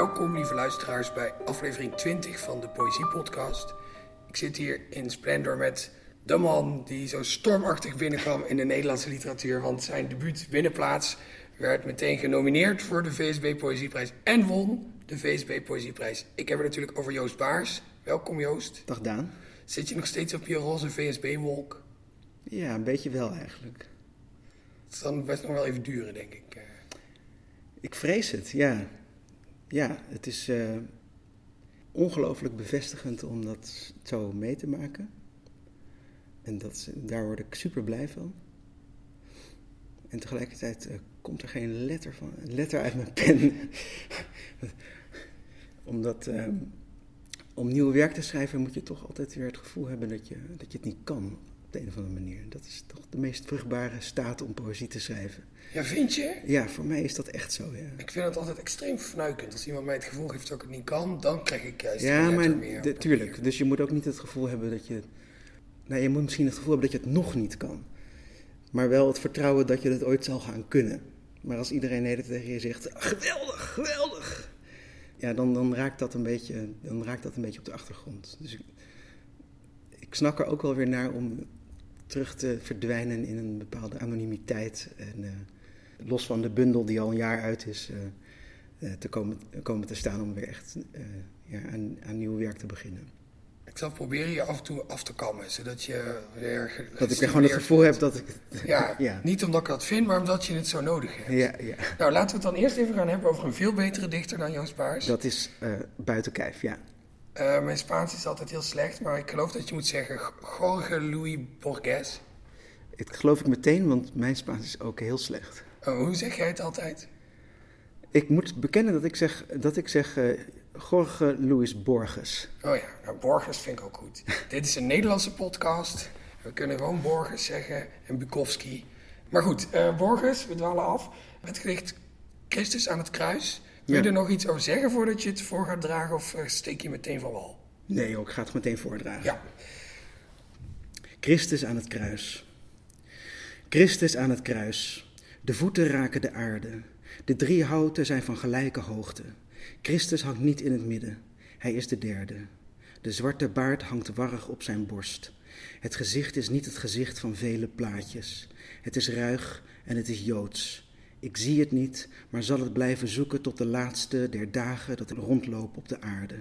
Welkom, lieve luisteraars, bij aflevering 20 van de Poëzie Podcast. Ik zit hier in Splendor met de man die zo stormachtig binnenkwam in de Nederlandse literatuur. Want zijn debuut Binnenplaats werd meteen genomineerd voor de VSB Poëzieprijs en won de VSB Poëzieprijs. Ik heb het natuurlijk over Joost Baars. Welkom Joost. Dag Daan. Zit je nog steeds op je roze VSB-wolk? Ja, een beetje wel eigenlijk. Het zal best nog wel even duren, denk ik. eh. Ik vrees het, ja. Ja, het is eh, ongelooflijk bevestigend om dat zo mee te maken. En dat, daar word ik super blij van. En tegelijkertijd eh, komt er geen letter, van, letter uit mijn pen. Omdat eh, om nieuw werk te schrijven moet je toch altijd weer het gevoel hebben dat je, dat je het niet kan op de een of andere manier. Dat is toch de meest vruchtbare staat om poëzie te schrijven. Ja, vind je? Ja, voor mij is dat echt zo, ja. Ik vind het altijd extreem fnuikend. Als iemand mij het gevoel geeft dat ik het niet kan, dan krijg ik juist Ja, maar de- tuurlijk. Dus je moet ook niet het gevoel hebben dat je... Nou, je moet misschien het gevoel hebben dat je het nog niet kan. Maar wel het vertrouwen dat je het ooit zal gaan kunnen. Maar als iedereen de hele tijd tegen je zegt, "Ah, geweldig, geweldig. Ja, dan, dan, raakt dat een beetje, dan raakt dat een beetje op de achtergrond. Dus ik, ik snak er ook wel weer naar om terug te verdwijnen in een bepaalde anonimiteit. En eh, los van de bundel die al een jaar uit is, eh, eh, te komen, komen te staan om weer echt ja, aan, aan nieuw werk te beginnen. Ik zal proberen je af en toe af te kammen, zodat je weer... Dat ik weer gewoon het gevoel heb dat ik... Ja, ja. niet omdat ik dat vind, maar omdat je het zo nodig hebt. Ja, ja. Nou, laten we het dan eerst even gaan hebben over een veel betere dichter dan Joost Baars. Dat is eh, buiten kijf, ja. Eh, mijn Spaans is altijd heel slecht, maar ik geloof dat je moet zeggen Jorge Luis Borges. Dat geloof ik meteen, want mijn Spaans is ook heel slecht. Oh, hoe zeg jij het altijd? Ik moet bekennen dat ik zeg, dat ik zeg eh, Jorge Luis Borges. Oh ja, nou, Borges vind ik ook goed. Dit is een Nederlandse podcast. We kunnen gewoon Borges zeggen en Bukowski. Maar goed, eh, Borges, we dwalen af. Het gedicht Christus aan het kruis. Wil je er nog iets over zeggen voordat je het voor gaat dragen of eh, steek je meteen van wal? Nee joh, ik ga het meteen voordragen. Ja, Christus aan het kruis. Christus aan het kruis. De voeten raken de aarde. De drie houten zijn van gelijke hoogte. Christus hangt niet in het midden. Hij is de derde. De zwarte baard hangt warrig op zijn borst. Het gezicht is niet het gezicht van vele plaatjes. Het is ruig en het is joods. Ik zie het niet, maar zal het blijven zoeken tot de laatste der dagen dat ik rondloop op de aarde.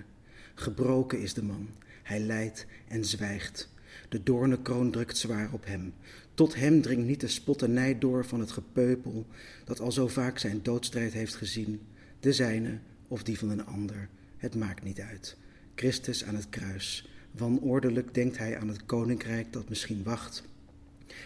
Gebroken is de man. Hij lijdt en zwijgt. De doornenkroon drukt zwaar op hem. Tot hem dringt niet de spotternij door van het gepeupel dat al zo vaak zijn doodstrijd heeft gezien. De zijne of die van een ander. Het maakt niet uit. Christus aan het kruis. Wanordelijk denkt hij aan het koninkrijk dat misschien wacht.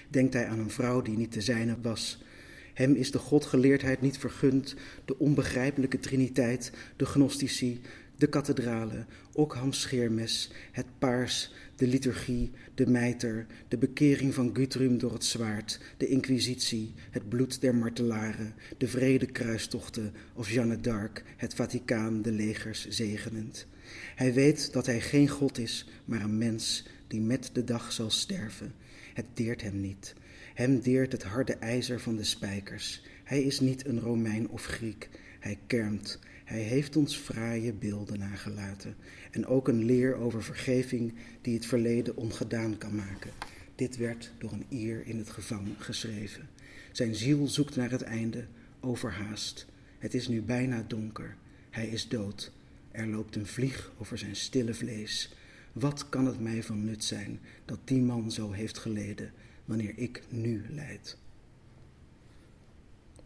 Denkt hij aan een vrouw die niet de zijne was. Hem is de godgeleerdheid niet vergund, de onbegrijpelijke triniteit, de gnostici, de kathedralen, Ockhams scheermes, het paars, de liturgie, de mijter, de bekering van Guthrum door het zwaard, de inquisitie, het bloed der martelaren, de vrede kruistochten of Jeanne d'Arc, het Vaticaan, de legers zegenend. Hij weet dat hij geen God is, maar een mens die met de dag zal sterven. Het deert hem niet. Hem deert het harde ijzer van de spijkers. Hij is niet een Romein of Griek. Hij kermt. Hij heeft ons fraaie beelden nagelaten. En ook een leer over vergeving die het verleden ongedaan kan maken. Dit werd door een ier in het gevangen geschreven. Zijn ziel zoekt naar het einde, overhaast. Het is nu bijna donker. Hij is dood. Er loopt een vlieg over zijn stille vlees. Wat kan het mij van nut zijn dat die man zo heeft geleden, wanneer ik nu lijd?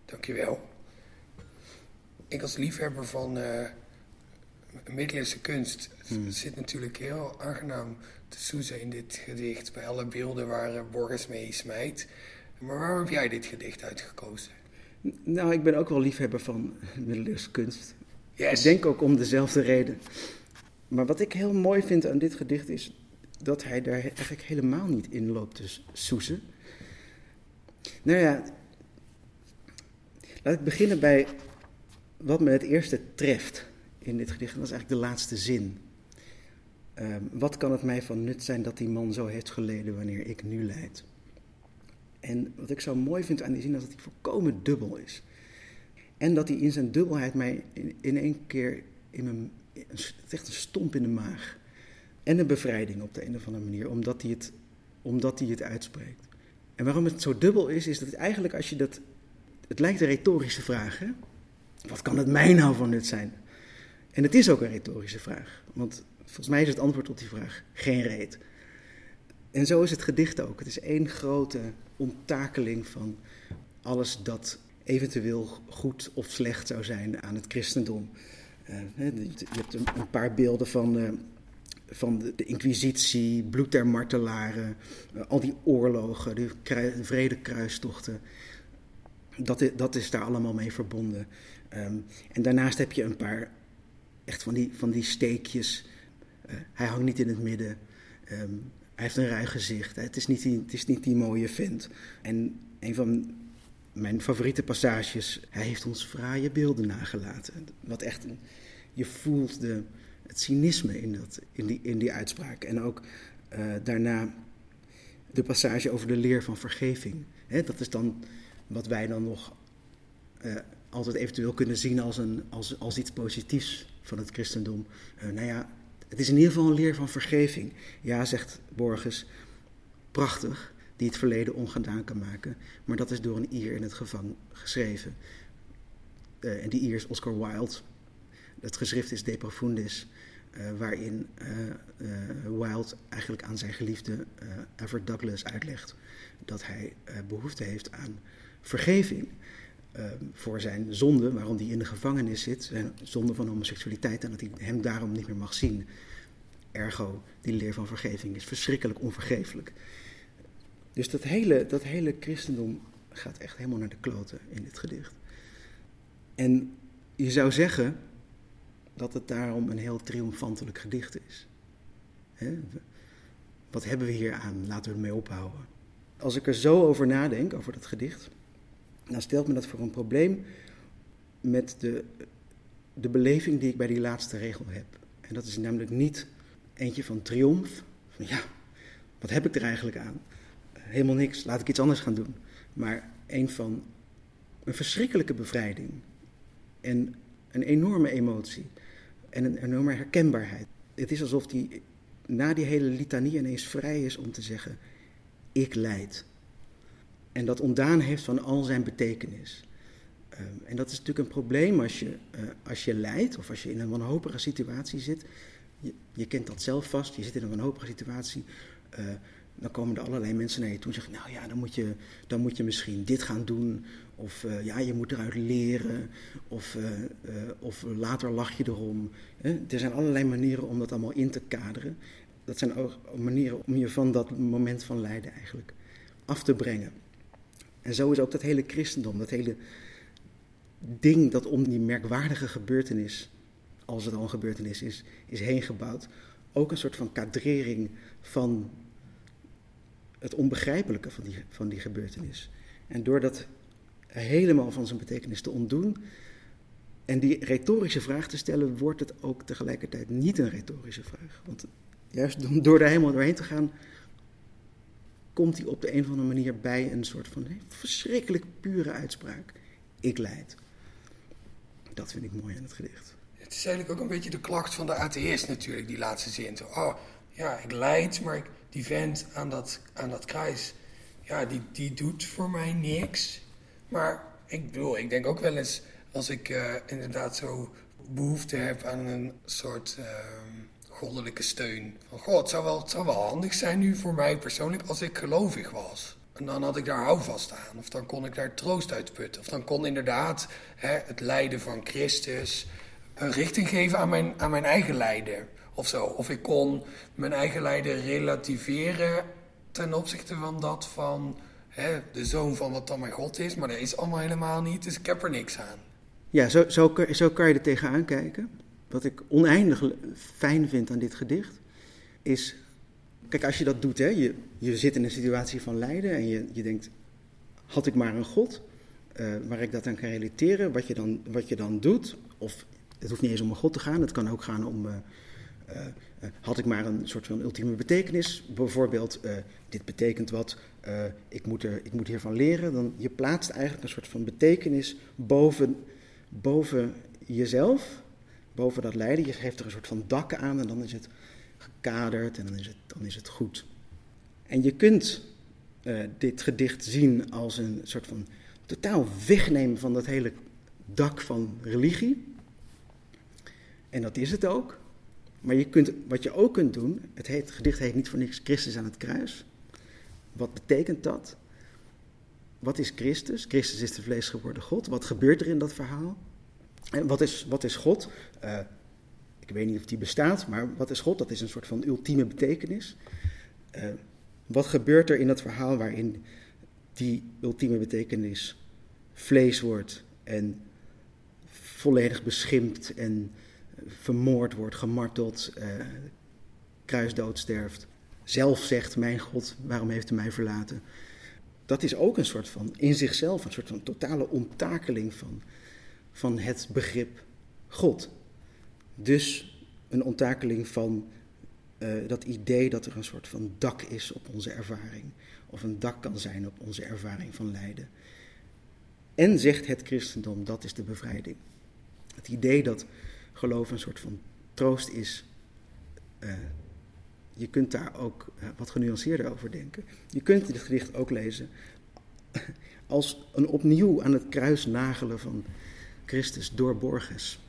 dankjewel. Ik als liefhebber van eh middeleeuwse kunst Hmm. zit natuurlijk heel aangenaam te soezen in dit gedicht. Bij alle beelden waar eh, Borges mee smijt. Maar waarom heb jij dit gedicht uitgekozen? Nou, ik ben ook wel liefhebber van middeleeuwse kunst. Yes. Ik denk ook om dezelfde reden. Maar wat ik heel mooi vind aan dit gedicht is dat hij daar eigenlijk helemaal niet in loopt te s- soezen. Nou ja, laat ik beginnen bij wat me het eerste treft in dit gedicht. En dat is eigenlijk de laatste zin. Ehm, wat kan het mij van nut zijn dat die man zo heeft geleden wanneer ik nu lijd? En wat ik zo mooi vind aan die zin is dat hij volkomen dubbel is. En dat hij in zijn dubbelheid mij in, één keer in mijn, echt een stomp in de maag. En een bevrijding op de een of andere manier, omdat hij het, omdat hij het uitspreekt. En waarom het zo dubbel is, is dat het eigenlijk als je dat. Het lijkt een retorische vraag, hè? Wat kan het mij nou van nut zijn? En het is ook een retorische vraag, want volgens mij is het antwoord op die vraag geen reet. En zo is het gedicht ook. Het is één grote onttakeling van alles dat eventueel goed of slecht zou zijn aan het christendom. Uh, je hebt een, paar beelden van, uh, van de, inquisitie, bloed der martelaren, uh, al die oorlogen, de, de vredekruistochten. Dat is, dat is daar allemaal mee verbonden. Um, en daarnaast heb je een paar echt van die, van die steekjes. hij hangt niet in het midden. Um, hij heeft een ruig gezicht. Het is niet die, het is niet die mooie vent. En een van mijn favoriete passages. Hij heeft ons fraaie beelden nagelaten. Wat echt, je voelt de, het cynisme in, dat, in, die, in die uitspraak. En ook uh, daarna de passage over de leer van vergeving. Dat is dan wat wij dan nog uh, altijd eventueel kunnen zien als, een, als, als iets positiefs van het christendom. Uh, nou ja, het is in ieder geval een leer van vergeving. Ja, zegt Borges, prachtig die het verleden ongedaan kan maken. Maar dat is door een Ier in het gevang geschreven. Uh, en die Ier is Oscar Wilde. Het geschrift is De Profundis, uh, waarin uh, Wilde eigenlijk aan zijn geliefde Everett Douglas uitlegt dat hij behoefte heeft aan vergeving. voor zijn zonde, waarom hij in de gevangenis zit, zijn zonde van homoseksualiteit en dat hij hem daarom niet meer mag zien. Ergo, die leer van vergeving is verschrikkelijk onvergeeflijk. Dus dat hele, dat hele christendom gaat echt helemaal naar de kloten in dit gedicht. En je zou zeggen dat het daarom een heel triomfantelijk gedicht is. Wat hebben we hier aan? Laten we ermee ophouden. Als ik er zo over nadenk, over dat gedicht, dan stelt me dat voor een probleem met de, de beleving die ik bij die laatste regel heb. En dat is namelijk niet eentje van triomf, van ja, wat heb ik er eigenlijk aan? Helemaal niks, laat ik iets anders gaan doen. Maar een van een verschrikkelijke bevrijding en een enorme emotie en een enorme herkenbaarheid. Het is alsof hij na die hele litanie ineens vrij is om te zeggen: Ik leid. En dat ontdaan heeft van al zijn betekenis. Um, en dat is natuurlijk een probleem als je, uh, als je lijdt of als je in een wanhopige situatie zit. Je, je, kent dat zelf vast, je zit in een wanhopige situatie. Uh, dan komen er allerlei mensen naar je toe en zeggen, nou ja, dan moet je, dan moet je misschien dit gaan doen. Of uh, ja, je moet eruit leren. Of, uh, uh, of later lach je erom. Hè? Er zijn allerlei manieren om dat allemaal in te kaderen. Dat zijn ook manieren om je van dat moment van lijden eigenlijk af te brengen. En zo is ook dat hele christendom, dat hele ding dat om die merkwaardige gebeurtenis, als het al een gebeurtenis is, is heen gebouwd. Ook een soort van kadrering van het onbegrijpelijke van die, van die gebeurtenis. En door dat helemaal van zijn betekenis te ontdoen en die retorische vraag te stellen, wordt het ook tegelijkertijd niet een retorische vraag. Want juist door daar helemaal doorheen te gaan, komt hij op de een of andere manier bij een soort van verschrikkelijk pure uitspraak. Ik leid. Dat vind ik mooi aan het gedicht. Het is eigenlijk ook een beetje de klacht van de atheïst natuurlijk, die laatste zin. Oh, ja, ik leid, maar ik, die vent aan dat, aan dat kruis, ja, die, die doet voor mij niks. Maar ik bedoel, ik denk ook wel eens, als ik uh, inderdaad zo behoefte heb aan een soort uh, goddelijke steun. Van, goh, het zou, wel, zou wel handig zijn nu voor mij persoonlijk als ik gelovig was. En dan had ik daar houvast aan. Of dan kon ik daar troost uit putten. Of dan kon inderdaad hè, het lijden van Christus een richting geven aan mijn, aan mijn eigen lijden of zo. Of ik kon mijn eigen lijden relativeren ten opzichte van dat van hè, de zoon van wat dan mijn God is. Maar dat is allemaal helemaal niet, dus ik heb er niks aan. Ja, zo, zo, zo kan je er tegenaan kijken. Wat ik oneindig fijn vind aan dit gedicht is. Kijk, als je dat doet, hè, je, je zit in een situatie van lijden en je, je denkt: had ik maar een God uh, waar ik dat aan kan relateren, wat je, dan, wat je dan doet, of het hoeft niet eens om een God te gaan, het kan ook gaan om. Uh, had ik maar een soort van ultieme betekenis, bijvoorbeeld uh, dit betekent wat, ik, moet er, ik moet hiervan leren, dan je plaatst eigenlijk een soort van betekenis boven, boven jezelf, boven dat lijden. Je geeft er een soort van dak aan en dan is het gekaderd en dan is het, dan is het goed. En je kunt dit gedicht zien als een soort van totaal wegnemen van dat hele dak van religie. En dat is het ook. Maar je kunt, wat je ook kunt doen, het, heet, gedicht heet niet voor niks Christus aan het kruis. Wat betekent dat? Wat is Christus? Christus is de vlees geworden God. Wat gebeurt er in dat verhaal? En wat is, wat is God? Uh, ik weet niet of die bestaat, maar wat is God? Dat is een soort van ultieme betekenis. Uh, wat gebeurt er in dat verhaal waarin die ultieme betekenis vlees wordt en volledig beschimpt en vermoord wordt, gemarteld, uh, kruisdood sterft. Zelf zegt, mijn God, waarom heeft u mij verlaten? Dat is ook een soort van, in zichzelf, een soort van totale onttakeling van, van het begrip God. Dus een onttakeling van uh, dat idee dat er een soort van dak is op onze ervaring. Of een dak kan zijn op onze ervaring van lijden. En zegt het christendom, dat is de bevrijding. Het idee dat geloof een soort van troost is. Uh, je kunt daar ook wat genuanceerder over denken. Je kunt dit gedicht ook lezen als een opnieuw aan het kruis nagelen van Christus door Borges.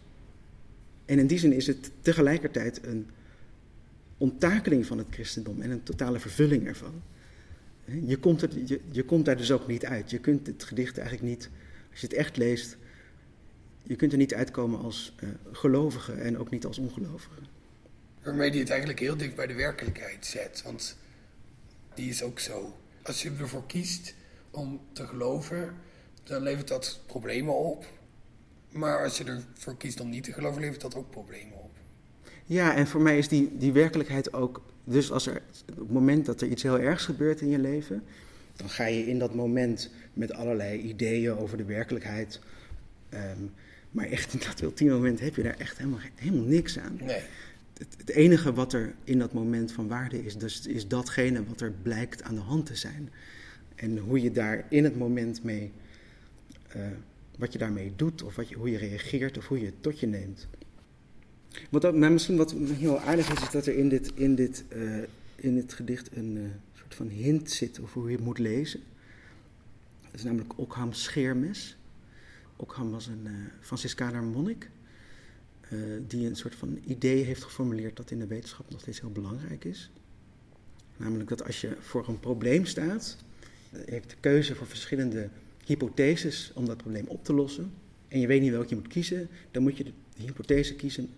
En in die zin is het tegelijkertijd een onttakeling van het christendom en een totale vervulling ervan. Je komt, er, je, je komt daar dus ook niet uit. Je kunt het gedicht eigenlijk niet, als je het echt leest, je kunt er niet uitkomen als uh, gelovige en ook niet als ongelovige. Waarmee die het eigenlijk heel dicht bij de werkelijkheid zet. Want die is ook zo. Als je ervoor kiest om te geloven, dan levert dat problemen op. Maar als je ervoor kiest om niet te geloven, levert dat ook problemen op. Ja, en voor mij is die, die werkelijkheid ook. Dus als er, op het moment dat er iets heel ergs gebeurt in je leven, dan ga je in dat moment met allerlei ideeën over de werkelijkheid. Um, maar echt in dat ultieme moment heb je daar echt helemaal, helemaal niks aan. Nee. Het, het, enige wat er in dat moment van waarde is, dus is datgene wat er blijkt aan de hand te zijn. En hoe je daar in het moment mee, uh, wat je daarmee doet, of wat je, hoe je reageert, of hoe je het tot je neemt. Wat dat, maar misschien wat heel aardig is, is dat er in dit, in dit, uh, in dit gedicht een uh, soort van hint zit over hoe je het moet lezen. Dat is namelijk Ockham Scheermes. Ockham was een uh, Franciscaner monnik. die een soort van idee heeft geformuleerd dat in de wetenschap nog steeds heel belangrijk is. Namelijk dat als je voor een probleem staat, je hebt de keuze voor verschillende hypotheses om dat probleem op te lossen. En je weet niet welke je moet kiezen, dan moet je de hypothese kiezen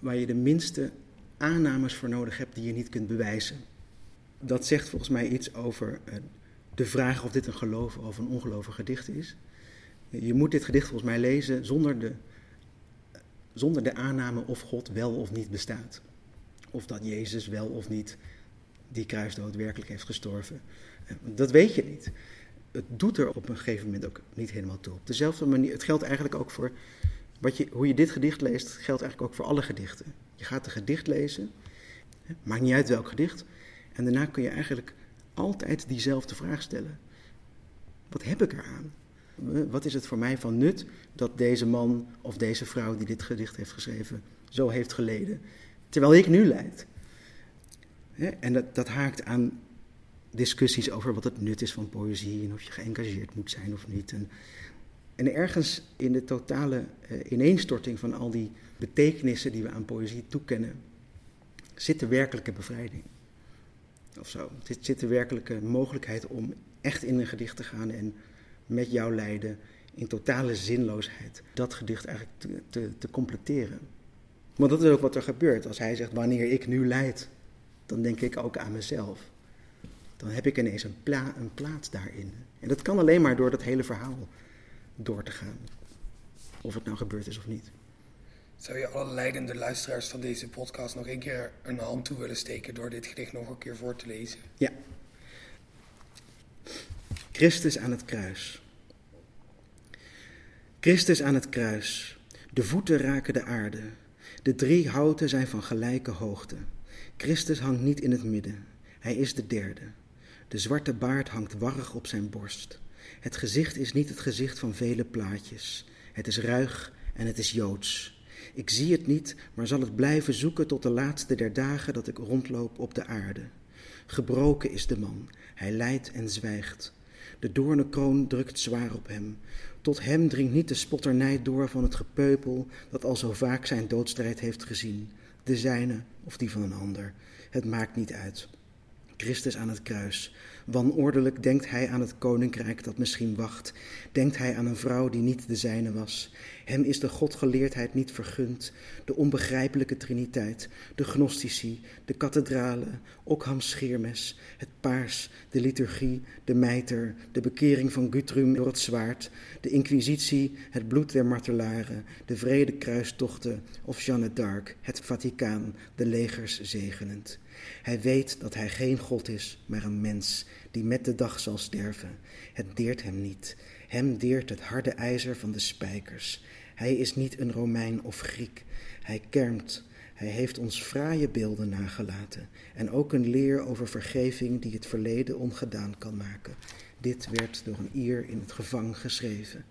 waar je de minste aannames voor nodig hebt die je niet kunt bewijzen. Dat zegt volgens mij iets over de vraag of dit een geloof of een ongelovig gedicht is. Je moet dit gedicht volgens mij lezen zonder de, zonder de aanname of God wel of niet bestaat. Of dat Jezus wel of niet die kruisdood werkelijk heeft gestorven. Dat weet je niet. Het doet er op een gegeven moment ook niet helemaal toe. Op dezelfde manier, het geldt eigenlijk ook voor wat je, hoe je dit gedicht leest, geldt eigenlijk ook voor alle gedichten. Je gaat een gedicht lezen, maakt niet uit welk gedicht, en daarna kun je eigenlijk altijd diezelfde vraag stellen. Wat heb ik eraan? Wat is het voor mij van nut dat deze man of deze vrouw die dit gedicht heeft geschreven zo heeft geleden, terwijl ik nu leid? En dat, dat haakt aan discussies over wat het nut is van poëzie en of je geëngageerd moet zijn of niet. En en ergens in de totale uh, ineenstorting van al die betekenissen die we aan poëzie toekennen, zit de werkelijke bevrijding. Of zo. Zit, zit de werkelijke mogelijkheid om echt in een gedicht te gaan en met jouw lijden in totale zinloosheid dat gedicht eigenlijk te, te, te completeren. Want dat is ook wat er gebeurt. Als hij zegt, wanneer ik nu lijd, dan denk ik ook aan mezelf. Dan heb ik ineens een, pla een plaats daarin. En dat kan alleen maar door dat hele verhaal door te gaan. Of het nou gebeurd is of niet. Zou je alle leidende luisteraars van deze podcast nog een keer een hand toe willen steken door dit gedicht nog een keer voor te lezen? Ja. Christus aan het kruis. Christus aan het kruis. De voeten raken de aarde. De drie houten zijn van gelijke hoogte. Christus hangt niet in het midden. Hij is de derde. De zwarte baard hangt warrig op zijn borst. Het gezicht is niet het gezicht van vele plaatjes. Het is ruig en het is joods. Ik zie het niet, maar zal het blijven zoeken tot de laatste der dagen dat ik rondloop op de aarde. Gebroken is de man, hij lijdt en zwijgt. De doornenkroon drukt zwaar op hem. Tot hem dringt niet de spotternij door van het gepeupel dat al zo vaak zijn doodstrijd heeft gezien. De zijne of die van een ander. Het maakt niet uit. Christus aan het kruis. Wanordelijk denkt hij aan het koninkrijk dat misschien wacht. Denkt hij aan een vrouw die niet de zijne was. Hem is de godgeleerdheid niet vergund, de onbegrijpelijke triniteit, de gnostici, de kathedralen, Ockham Scheermes, het paars, de liturgie, de mijter, de bekering van Guthrum door het zwaard, de inquisitie, het bloed der martelaren, de vrede kruistochten of Jeanne d'Arc, het Vaticaan, de legers zegenend. Hij weet dat hij geen God is, maar een mens die met de dag zal sterven. Het deert hem niet. Hem deert het harde ijzer van de spijkers. Hij is niet een Romein of Griek. Hij kermt. Hij heeft ons fraaie beelden nagelaten en ook een leer over vergeving die het verleden ongedaan kan maken. Dit werd door een ier in het gevang geschreven.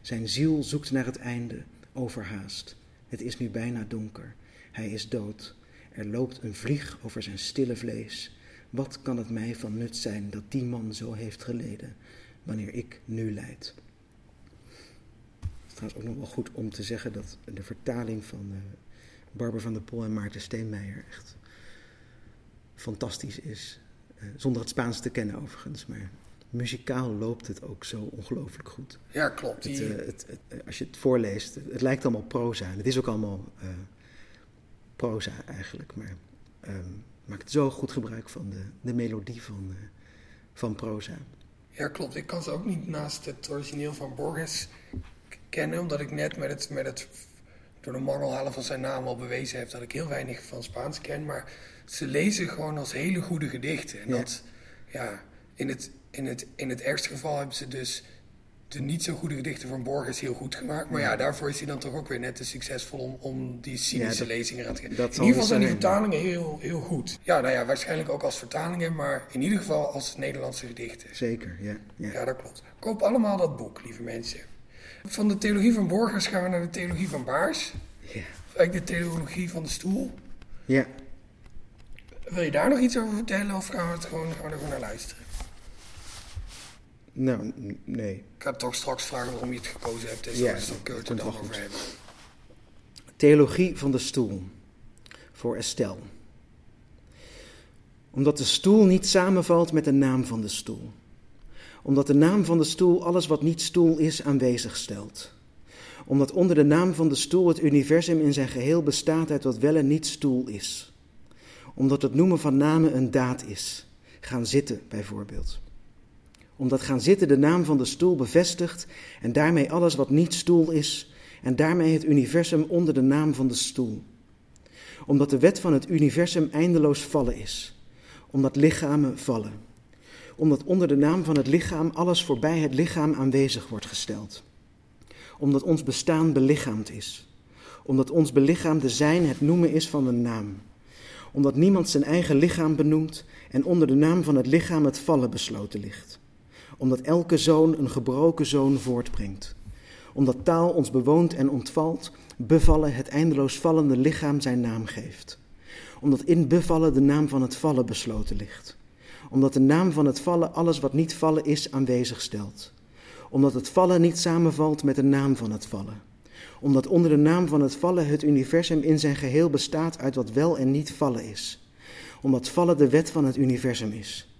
Zijn ziel zoekt naar het einde, overhaast. Het is nu bijna donker. Hij is dood. Er loopt een vlieg over zijn stille vlees. Wat kan het mij van nut zijn dat die man zo heeft geleden, wanneer ik nu lijd? Het is trouwens ook nog wel goed om te zeggen dat de vertaling van uh, Barbara van der Pol en Maarten Steenmeijer echt fantastisch is. Uh, zonder het Spaans te kennen overigens, maar muzikaal loopt het ook zo ongelooflijk goed. Ja, klopt. Het, uh, het, het, als je het voorleest, het, lijkt allemaal proza. En het is ook allemaal proza eigenlijk, maar um, maakt zo goed gebruik van de, de melodie van, van proza. Ja, klopt. Ik kan ze ook niet naast het origineel van Borges kennen, omdat ik net met het, met het door de mangel halen van zijn naam al bewezen heb dat ik heel weinig van Spaans ken. Maar ze lezen gewoon als hele goede gedichten. En Ja. dat, ja, in het, in, het, in het ergste geval hebben ze dus de niet zo goede gedichten van Borges heel goed gemaakt. Maar ja, daarvoor is hij dan toch ook weer net te succesvol om, om die cynische Ja, dat- lezingen aan te geven. In ieder geval niet zijn die vertalingen heel, heel goed. Ja, nou ja, waarschijnlijk ook als vertalingen, maar in ieder geval als Nederlandse gedichten. Zeker, ja. ja. Ja, dat klopt. Koop allemaal dat boek, lieve mensen. Van de theologie van Borges gaan we naar de theologie van Baars. ja. Of Eigenlijk de theologie van de stoel. ja. Wil je daar nog iets over vertellen of gaan we, het gewoon, gaan we er gewoon naar luisteren? Nou, nee. Ik ga toch straks vragen waarom je het gekozen hebt. Dus Ja, dan kun je het er dan over hebben. Theologie van de stoel. Voor Estelle. Omdat de stoel niet samenvalt met de naam van de stoel. Omdat de naam van de stoel alles wat niet stoel is aanwezig stelt. Omdat onder de naam van de stoel het universum in zijn geheel bestaat uit wat wel en niet stoel is. Omdat het noemen van namen een daad is. Gaan zitten bijvoorbeeld. Omdat gaan zitten de naam van de stoel bevestigt en daarmee alles wat niet stoel is en daarmee het universum onder de naam van de stoel. Omdat de wet van het universum eindeloos vallen is. Omdat lichamen vallen. Omdat onder de naam van het lichaam alles voorbij het lichaam aanwezig wordt gesteld. Omdat ons bestaan belichaamd is. Omdat ons belichaamde zijn het noemen is van een naam. Omdat niemand zijn eigen lichaam benoemt en onder de naam van het lichaam het vallen besloten ligt. Omdat elke zoon een gebroken zoon voortbrengt omdat taal ons bewoont en ontvalt, bevallen het eindeloos vallende lichaam zijn naam geeft. Omdat in bevallen de naam van het vallen besloten ligt. Omdat de naam van het vallen alles wat niet vallen is aanwezig stelt. Omdat het vallen niet samenvalt met de naam van het vallen. Omdat onder de naam van het vallen het universum in zijn geheel bestaat uit wat wel en niet vallen is. Omdat vallen de wet van het universum is.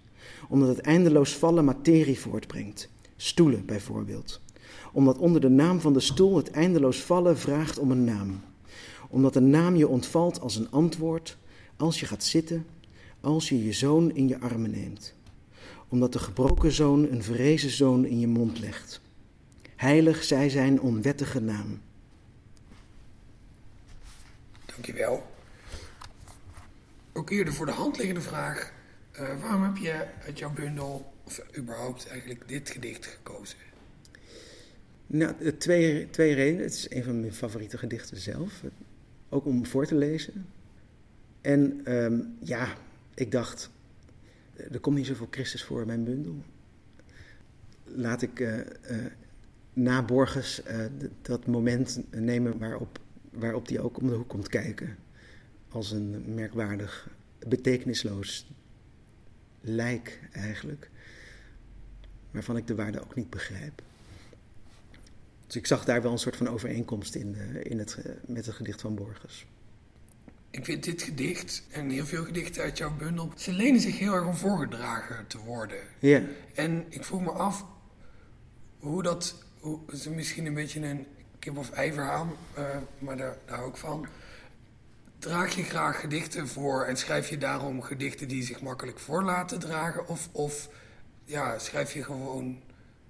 Omdat het eindeloos vallen materie voortbrengt. Stoelen bijvoorbeeld omdat onder de naam van de stoel het eindeloos vallen vraagt om een naam. Omdat een naam je ontvalt als een antwoord als je gaat zitten, als je je zoon in je armen neemt. Omdat de gebroken zoon een verrezen zoon in je mond legt. Heilig zij zijn onwettige naam. Dankjewel. Ook eerder voor de hand liggende vraag. Eh, waarom heb je uit jouw bundel, of überhaupt eigenlijk dit gedicht gekozen? Nou, eh, twee, twee redenen. Het is een van mijn favoriete gedichten zelf. Ook om voor te lezen. En ehm, ja, ik dacht, er komt niet zoveel Christus voor in mijn bundel. Laat ik eh, eh, eh, d- dat moment nemen waarop waarop hij ook om de hoek komt kijken. Als een merkwaardig, betekenisloos lijk eigenlijk. Waarvan ik de waarde ook niet begrijp. Dus ik zag daar wel een soort van overeenkomst in, uh, in het, met het gedicht van Borges. Ik vind dit gedicht en heel veel gedichten uit jouw bundel, ze lenen zich heel erg om voorgedragen te worden. Ja. En ik vroeg me af hoe dat, hoe, is misschien een beetje een kip of ei verhaal, uh, maar daar, daar hou ik van. Draag je graag gedichten voor en schrijf je daarom gedichten die zich makkelijk voor laten dragen? Of, of ja, schrijf je gewoon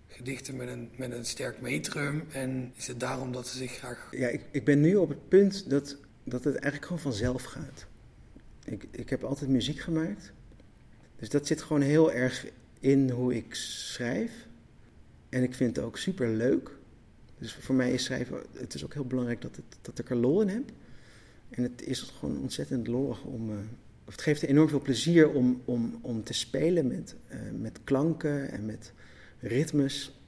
gedichten met een, met een sterk metrum en is het daarom dat ze zich graag... Ja, ik, ik ben nu op het punt dat, dat het eigenlijk gewoon vanzelf gaat. Ik, ik heb altijd muziek gemaakt, dus dat zit gewoon heel erg in hoe ik schrijf. En ik vind het ook super leuk. Dus voor mij is schrijven, het is ook heel belangrijk dat, het, dat ik er lol in heb. En het is gewoon ontzettend lollig om. Uh, of het geeft enorm veel plezier om, om, om te spelen met, uh, met klanken en met ritmes.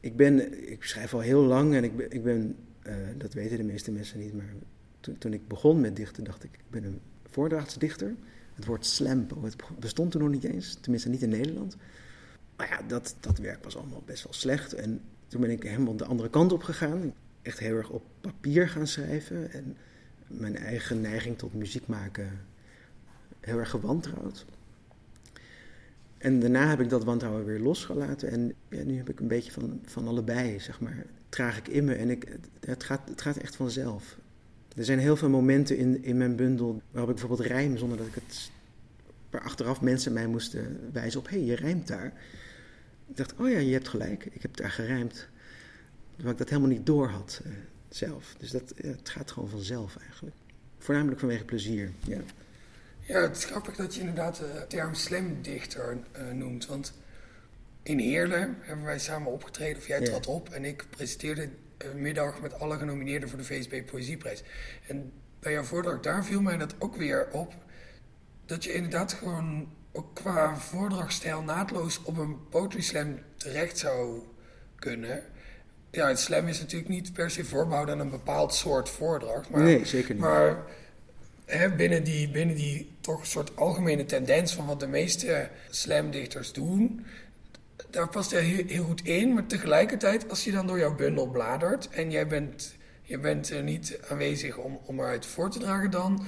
Ik, ben, ik schrijf al heel lang en ik ben, ik ben uh, dat weten de meeste mensen niet, maar toen, ik begon met dichten dacht ik, ik ben een voordrachtsdichter. Het woord slampo, het bestond toen nog niet eens, tenminste niet in Nederland. Maar ja, dat, dat werk was allemaal best wel slecht. En toen ben ik helemaal de andere kant op gegaan. Echt heel erg op papier gaan schrijven. En mijn eigen neiging tot muziek maken heel erg gewantrouwd. En daarna heb ik dat wantrouwen weer losgelaten. En ja, nu heb ik een beetje van, van allebei, zeg maar, draag ik in me. En ik, het, gaat, het gaat echt vanzelf. Er zijn heel veel momenten in, in mijn bundel waarop ik bijvoorbeeld rijm zonder dat ik het... Waar achteraf mensen mij moesten wijzen op, hé, hey, je rijmt daar. Ik dacht, oh ja, je hebt gelijk, ik heb daar gerijmd. Terwijl ik dat helemaal niet door had zelf. Dus dat, ja, het gaat gewoon vanzelf eigenlijk. Voornamelijk vanwege plezier, ja. Ja, het is grappig dat je inderdaad de term slamdichter uh, noemt. Want in Heerlen hebben wij samen opgetreden, of jij trad op. En ik presenteerde een middag met alle genomineerden voor de VSB Poëzieprijs. En bij jouw voordracht daar viel mij dat ook weer op. Dat je inderdaad gewoon ook qua voordrachtstijl naadloos op een poetry slam terecht zou kunnen. Ja, het slam is natuurlijk niet per se voorbehouden aan een bepaald soort voordracht. Maar, nee, zeker niet. Maar hè, binnen, die, binnen die toch een soort algemene tendens van wat de meeste slamdichters doen, daar past hij heel, heel, goed in. Maar tegelijkertijd, als je dan door jouw bundel bladert en jij bent, je bent er niet aanwezig om, om eruit voor te dragen, dan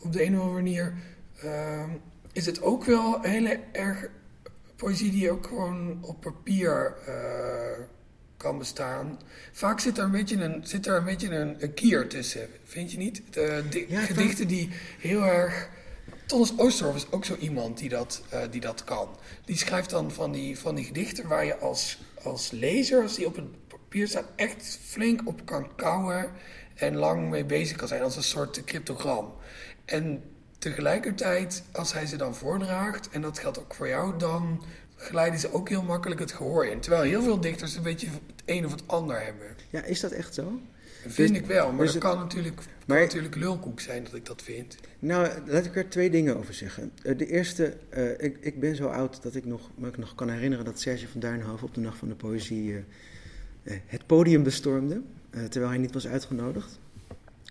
op de een of andere manier. Uh, is het ook wel hele erg poëzie die ook gewoon op papier uh, kan bestaan. Vaak zit er een beetje een, zit er een, beetje een, een kier tussen, vind je niet? De, de ja, gedichten die heel erg... Thomas Oosterhoff is ook zo iemand die dat, uh, die dat kan. Die schrijft dan van die, van die gedichten waar je als, als lezer, als die op het papier staat, echt flink op kan kouwen en lang mee bezig kan zijn als een soort cryptogram. En tegelijkertijd, als hij ze dan voordraagt, en dat geldt ook voor jou, dan glijden ze ook heel makkelijk het gehoor in. Terwijl heel veel dichters een beetje het een of het ander hebben. Ja, is dat echt zo? Vind dus, ik wel, maar dus het kan, natuurlijk, kan maar, natuurlijk lulkoek zijn dat ik dat vind. Nou, laat ik er twee dingen over zeggen. De eerste, uh, ik, ik ben zo oud dat ik nog, me nog kan herinneren dat Serge van Duinhoven op de Nacht van de Poëzie uh, het podium bestormde, uh, terwijl hij niet was uitgenodigd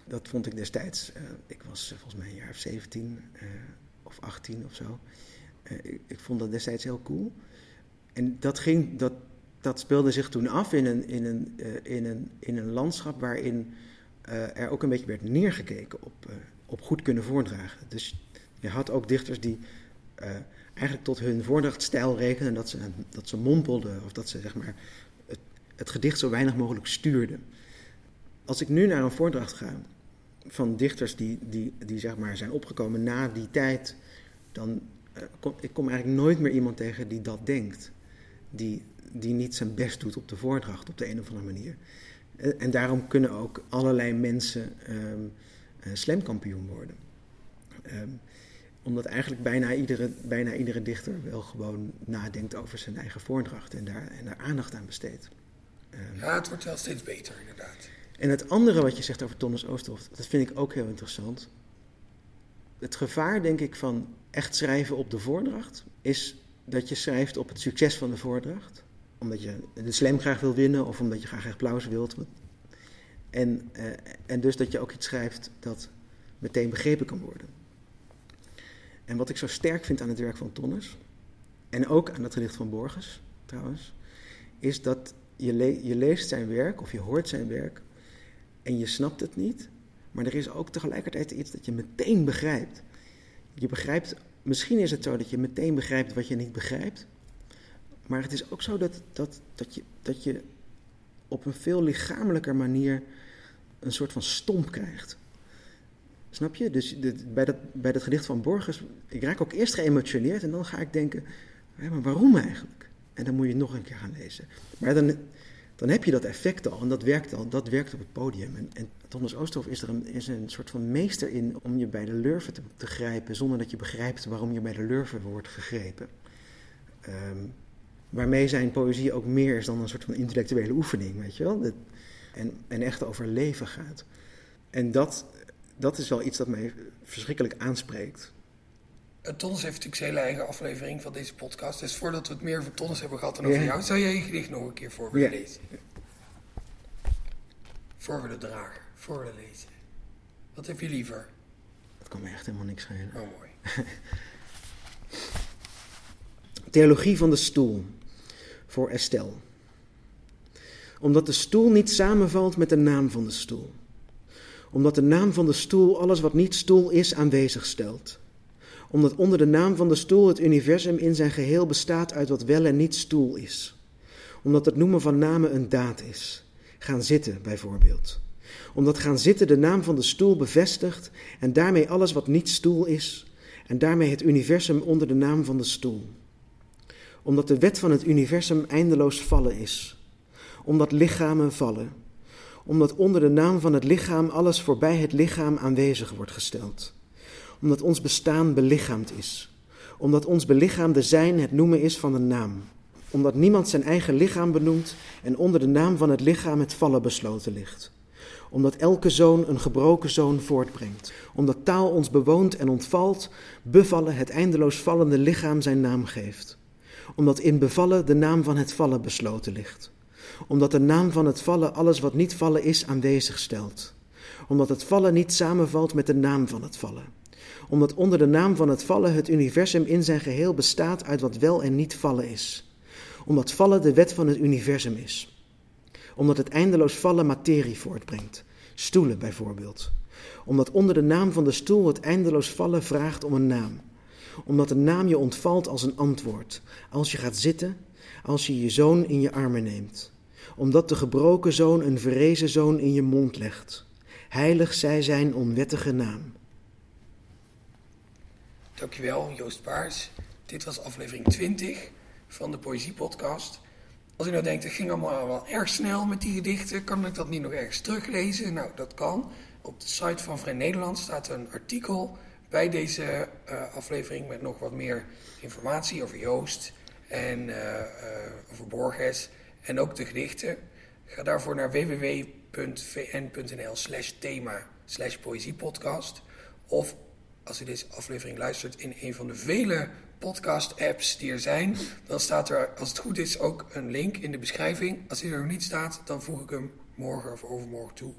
dat vond ik destijds, ik was volgens mij een jaar of 17 uh, of 18 of zo. Ik, ik, vond dat destijds heel cool. En dat, ging, dat, dat speelde zich toen af in een, in een, in een, in een landschap waarin er ook een beetje werd neergekeken op, op goed kunnen voordragen. Dus je had ook dichters die eigenlijk tot hun voordrachtstijl rekenen dat ze, dat ze mompelden of dat ze zeg maar, het, het gedicht zo weinig mogelijk stuurden. Als ik nu naar een voordracht ga van dichters die, die, die zeg maar zijn opgekomen na die tijd, dan kom, ik kom eigenlijk nooit meer iemand tegen die dat denkt. Die, die niet zijn best doet op de voordracht op de een of andere manier. Uh, en daarom kunnen ook allerlei mensen um, slamkampioen worden. Um, omdat eigenlijk bijna iedere, bijna iedere dichter wel gewoon nadenkt over zijn eigen voordracht en daar, en daar aandacht aan besteedt. Um, ja, het wordt wel steeds beter, inderdaad. En het andere wat je zegt over Thomas Oosterhoff, dat vind ik ook heel interessant. Het gevaar, denk ik, van echt schrijven op de voordracht, is dat je schrijft op het succes van de voordracht. Omdat je de slam graag wil winnen of omdat je graag applaus wilt. En, eh, en dus dat je ook iets schrijft dat meteen begrepen kan worden. En wat ik zo sterk vind aan het werk van Tonnes, en ook aan het gedicht van Borges trouwens, is dat je, je leest zijn werk of je hoort zijn werk en je snapt het niet, maar er is ook tegelijkertijd iets dat je meteen begrijpt. Je begrijpt, misschien is het zo dat je meteen begrijpt wat je niet begrijpt, maar het is ook zo dat, dat, dat, je, dat je op een veel lichamelijker manier een soort van stomp krijgt. Snap je? Dus bij, dat, bij dat gedicht van Borges, ik raak ook eerst geëmotioneerd en dan ga ik denken, maar waarom eigenlijk? En dan moet je het nog een keer gaan lezen. Maar dan, dan heb je dat effect al en dat werkt al, dat werkt op het podium. En, en Thomas Oosterhoff is er een, is een soort van meester in om je bij de lurven te, te grijpen, zonder dat je begrijpt waarom je bij de lurven wordt gegrepen. Um, waarmee zijn poëzie ook meer is dan een soort van intellectuele oefening, weet je wel? En, en echt over leven gaat. En dat, dat is wel iets dat mij verschrikkelijk aanspreekt. Tonnes heeft natuurlijk zijn hele eigen aflevering van deze podcast. Dus voordat we het meer over Tonnes hebben gehad dan over jou, zou jij je gedicht nog een keer voor willen lezen? Voor we de dragen, voor we lezen. Wat heb je liever? Dat kan me echt helemaal niks schelen. Oh, mooi. Theologie van de stoel voor Estelle. Omdat de stoel niet samenvalt met de naam van de stoel. Omdat de naam van de stoel alles wat niet stoel is aanwezig stelt omdat onder de naam van de stoel het universum in zijn geheel bestaat uit wat wel en niet stoel is. Omdat het noemen van namen een daad is. Gaan zitten bijvoorbeeld. Omdat gaan zitten de naam van de stoel bevestigt en daarmee alles wat niet stoel is. En daarmee het universum onder de naam van de stoel. Omdat de wet van het universum eindeloos vallen is. Omdat lichamen vallen. Omdat onder de naam van het lichaam alles voorbij het lichaam aanwezig wordt gesteld omdat ons bestaan belichaamd is. Omdat ons belichaamde zijn het noemen is van een naam. Omdat niemand zijn eigen lichaam benoemt en onder de naam van het lichaam het vallen besloten ligt. Omdat elke zoon een gebroken zoon voortbrengt. Omdat taal ons bewoont en ontvalt, bevallen het eindeloos vallende lichaam zijn naam geeft. Omdat in bevallen de naam van het vallen besloten ligt. Omdat de naam van het vallen alles wat niet vallen is aanwezig stelt. Omdat het vallen niet samenvalt met de naam van het vallen omdat onder de naam van het vallen het universum in zijn geheel bestaat uit wat wel en niet vallen is. Omdat vallen de wet van het universum is. Omdat het eindeloos vallen materie voortbrengt, stoelen bijvoorbeeld. Omdat onder de naam van de stoel het eindeloos vallen vraagt om een naam. Omdat een naam je ontvalt als een antwoord, als je gaat zitten, als je je zoon in je armen neemt. Omdat de gebroken zoon een verrezen zoon in je mond legt. Heilig zij zijn onwettige naam. Dankjewel, Joost Paars. Dit was aflevering 20 van de Poëzie Podcast. Als u nou denkt, het ging allemaal wel erg snel met die gedichten, kan ik dat niet nog ergens teruglezen? Nou, dat kan. Op de site van Vrij Nederland staat een artikel bij deze uh, aflevering met nog wat meer informatie over Joost en uh, uh, over Borges en ook de gedichten. Ga daarvoor naar www.vn.nl slash thema slash poëziepodcast of als u deze aflevering luistert in een van de vele podcast-apps die er zijn, dan staat er, als het goed is, ook een link in de beschrijving. Als die er nog niet staat, dan voeg ik hem morgen of overmorgen toe.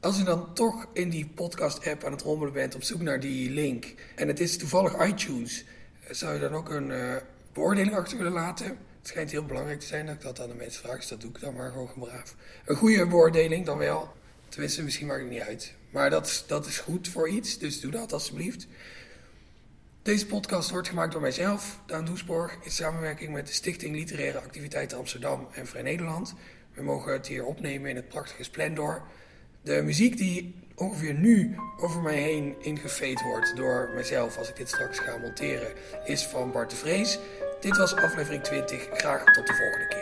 Als u dan toch in die podcast-app aan het rommelen bent op zoek naar die link en het is toevallig iTunes, eh, zou je dan ook een uh, beoordeling achter willen laten? Het schijnt heel belangrijk te zijn dat ik dat aan de mensen vraag, dus dat doe ik dan maar gewoon braaf. Een goede beoordeling dan wel. Tenminste, misschien maakt het niet uit. Maar dat, dat is goed voor iets, dus doe dat alsjeblieft. Deze podcast wordt gemaakt door mijzelf, Daan Doesborg, in samenwerking met de Stichting Literaire Activiteiten Amsterdam en Vrij Nederland. We mogen het hier opnemen in het prachtige Splendor. De muziek die ongeveer nu over mij heen ingeveed wordt door mijzelf als ik dit straks ga monteren, is van Bart de Vrees. Dit was aflevering 20. Graag tot de volgende keer.